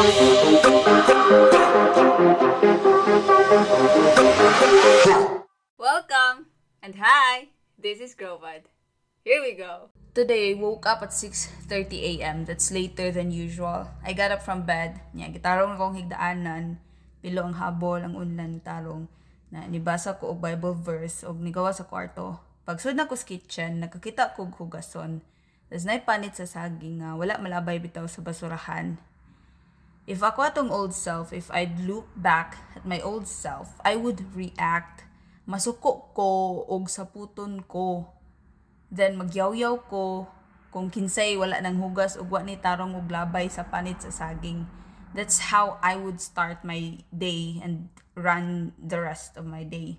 Welcome! And hi! This is Grobad. Here we go. Today, woke up at 6.30 a.m. That's later than usual. I got up from bed. Nya, gitarong akong higdaanan. Pilo ang habol, ang unlan tarong. Na nibasa ko og Bible verse og nigawa sa kwarto. Pagsud na ko sa kitchen, nakakita ko og hugason. Tapos na panit sa saging nga wala malabay bitaw sa basurahan. If ako atong old self, if I'd look back at my old self, I would react. Masuko ko og saputon ko. Then magyaw-yaw ko kung kinsay wala nang hugas ug wa ni tarong og labay sa panit sa saging. That's how I would start my day and run the rest of my day.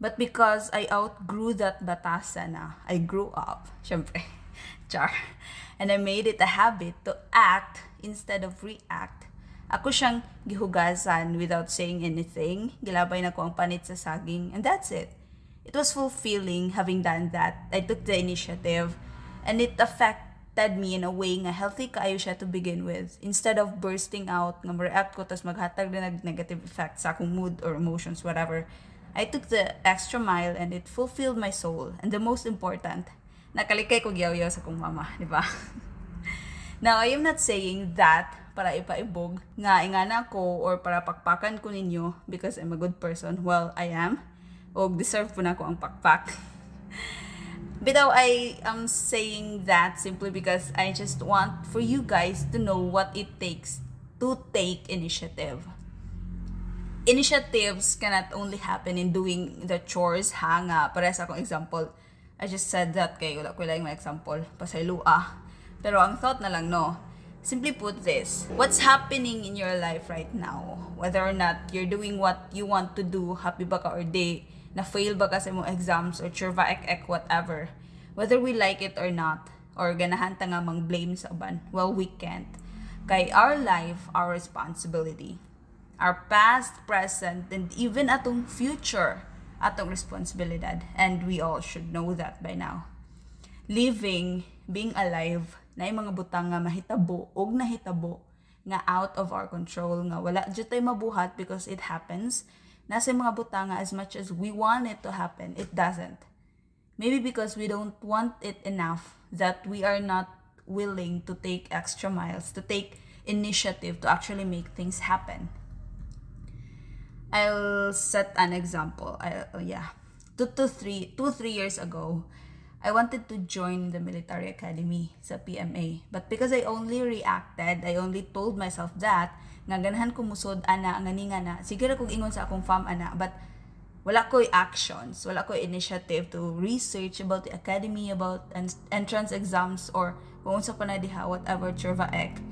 But because I outgrew that batasa na, I grew up, syempre, char, and I made it a habit to act instead of react. Ako siyang gihugasan without saying anything. Gilabay na ko ang panit sa saging, and that's it. It was fulfilling having done that. I took the initiative, and it affected me in a way nga healthy kaayo siya to begin with. Instead of bursting out, nga react ko, tas maghatag na nag negative effect sa akong mood or emotions, whatever. I took the extra mile and it fulfilled my soul. And the most important, nakalikay ko giyaw sa kong mama, di ba? Now, I am not saying that para ipaibog nga ingana ko or para pakpakan ko ninyo because I'm a good person. Well, I am. O deserve po na ko ang pakpak. Bitaw, I am saying that simply because I just want for you guys to know what it takes to take initiative. Initiatives cannot only happen in doing the chores, ha nga. Para sa akong example, I just said that kay wala ko lang may example, pasaylua. Pero ang thought na lang, no, Simply put this, what's happening in your life right now, whether or not you're doing what you want to do, happy ba ka or day, na fail ba ka sa mong exams or churva ek ek whatever, whether we like it or not, or ganahan ta nga mang blame sa uban, well, we can't. Kay our life, our responsibility. Our past, present, and even atong future, atong responsibilidad. And we all should know that by now. Living, being alive, na yung mga butang nga mahitabo og nahitabo nga out of our control nga wala jud tay mabuhat because it happens nasa yung mga butang nga as much as we want it to happen it doesn't maybe because we don't want it enough that we are not willing to take extra miles to take initiative to actually make things happen I'll set an example. I, oh yeah. Two to three two three years ago I wanted to join the military academy sa PMA. But because I only reacted, I only told myself that, nga ganahan ko musod ana nga ni nga na. Siguro kog ingon sa akong fam ana. But wala ko'y actions wala ko'y initiative to research about the academy about entrance exams or kung unsa pa na diha whatever churva ek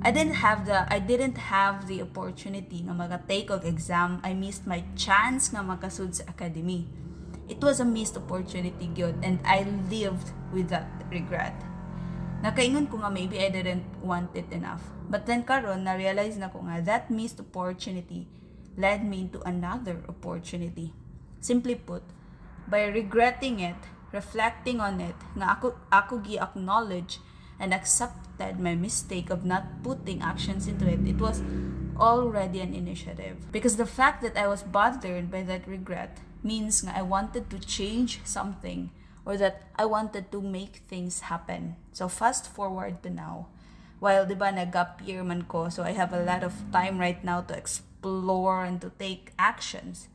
I didn't have the I didn't have the opportunity nga maga-take og exam I missed my chance nga makasud sa academy it was a missed opportunity gyud and I lived with that regret. Nakaingon ko nga maybe I didn't want it enough. But then karon na realize na ko nga that missed opportunity led me into another opportunity. Simply put, by regretting it, reflecting on it, nga ako ako gi acknowledge and accepted my mistake of not putting actions into it. It was already an initiative. Because the fact that I was bothered by that regret means I wanted to change something or that I wanted to make things happen. So fast forward to now. While di ba nag-gap year man ko, so I have a lot of time right now to explore and to take actions.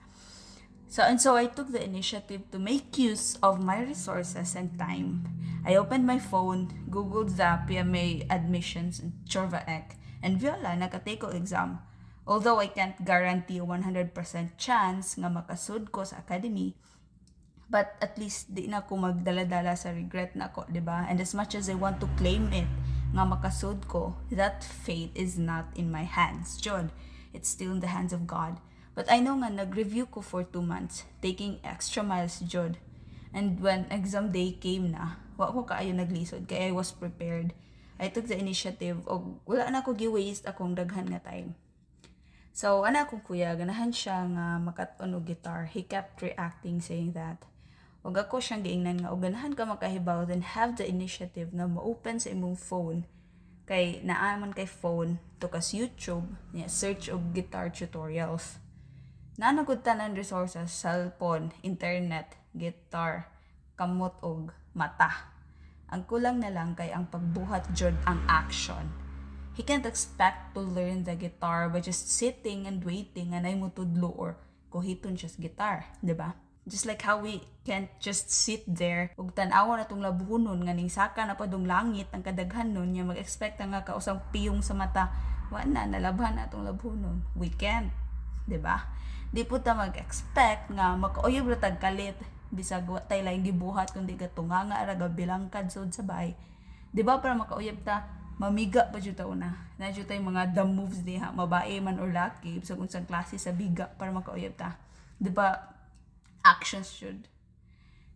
So and so I took the initiative to make use of my resources and time. I opened my phone, googled the PMA admissions in Chorvaek, and voila, naka-take ko exam. Although I can't guarantee a 100% chance nga makasud ko sa academy, but at least di na ko magdala-dala sa regret na ko, di ba? And as much as I want to claim it nga makasud ko, that fate is not in my hands. Jod, it's still in the hands of God. But I know nga nag-review ko for two months, taking extra miles, Jod. And when exam day came na, wa ko kaayo naglisod kaya I was prepared. I took the initiative og wala na ko gi-waste akong daghan nga time. So, ana akong kuya, ganahan siya nga makat-on guitar. He kept reacting saying that. Og ako siyang giingnan nga, og ganahan ka makahibaw, then have the initiative na ma-open sa imong phone kay naaman kay phone to kas YouTube niya search og guitar tutorials nanagod tanan resources cellphone internet guitar kamot og mata. Ang kulang na lang kay ang pagbuhat jud ang action. He can't expect to learn the guitar by just sitting and waiting anay mo tudlo or kuhiton siya sa guitar di ba? Just like how we can't just sit there ug tan-awa na tong labunon nga ning saka na pa dong langit ang kadaghan nun nya mag-expect nga kausang piyong sa mata wa na nalabhan na tong labunon we can't di ba di po ta mag-expect nga makauyab ra tag kalit bisag tay laing gibuhat kundi ka tunganga ra gabilangkad sud sa bay di ba para makauyab ta mamiga pa jud ta una na jud tay mga dumb moves diha mabae man or laki sa unsang klase sa biga para makauyab ta di ba actions should.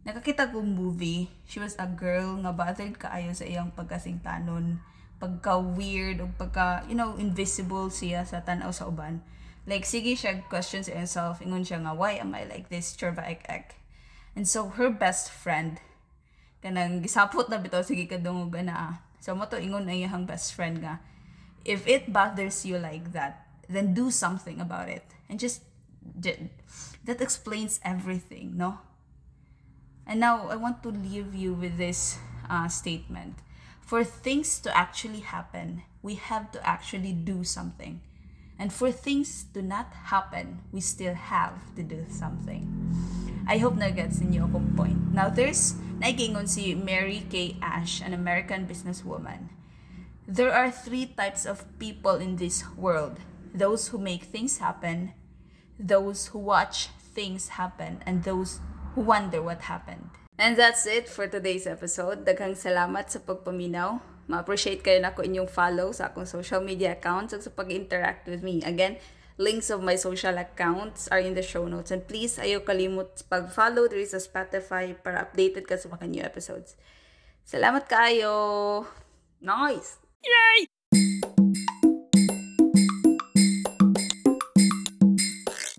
Nakakita ko movie, she was a girl nga bothered kaayo sa iyang pagkasingtanon, pagka-weird, o pagka, you know, invisible siya sa tanaw sa uban. Like, sige siya question sa herself, ingon siya nga, why am I like this, churva ek ek. And so, her best friend, kanang gisapot na bitaw, sige kadungog na ah. So, mo to ingon na iyang best friend nga, if it bothers you like that, then do something about it. And just that explains everything, no? And now I want to leave you with this uh, statement. For things to actually happen, we have to actually do something. And for things to not happen, we still have to do something. I hope na gets ninyo akong point. Now, there's naigingon si Mary Kay Ash, an American businesswoman. There are three types of people in this world. Those who make things happen, those who watch things happen and those who wonder what happened. And that's it for today's episode. Daghang salamat sa pagpaminaw. Ma-appreciate kayo na ko inyong follow sa akong social media accounts at sa pag-interact with me. Again, links of my social accounts are in the show notes. And please, ayaw kalimot pag-follow there is a Spotify para updated ka sa mga new episodes. Salamat kayo! Nice! Yay!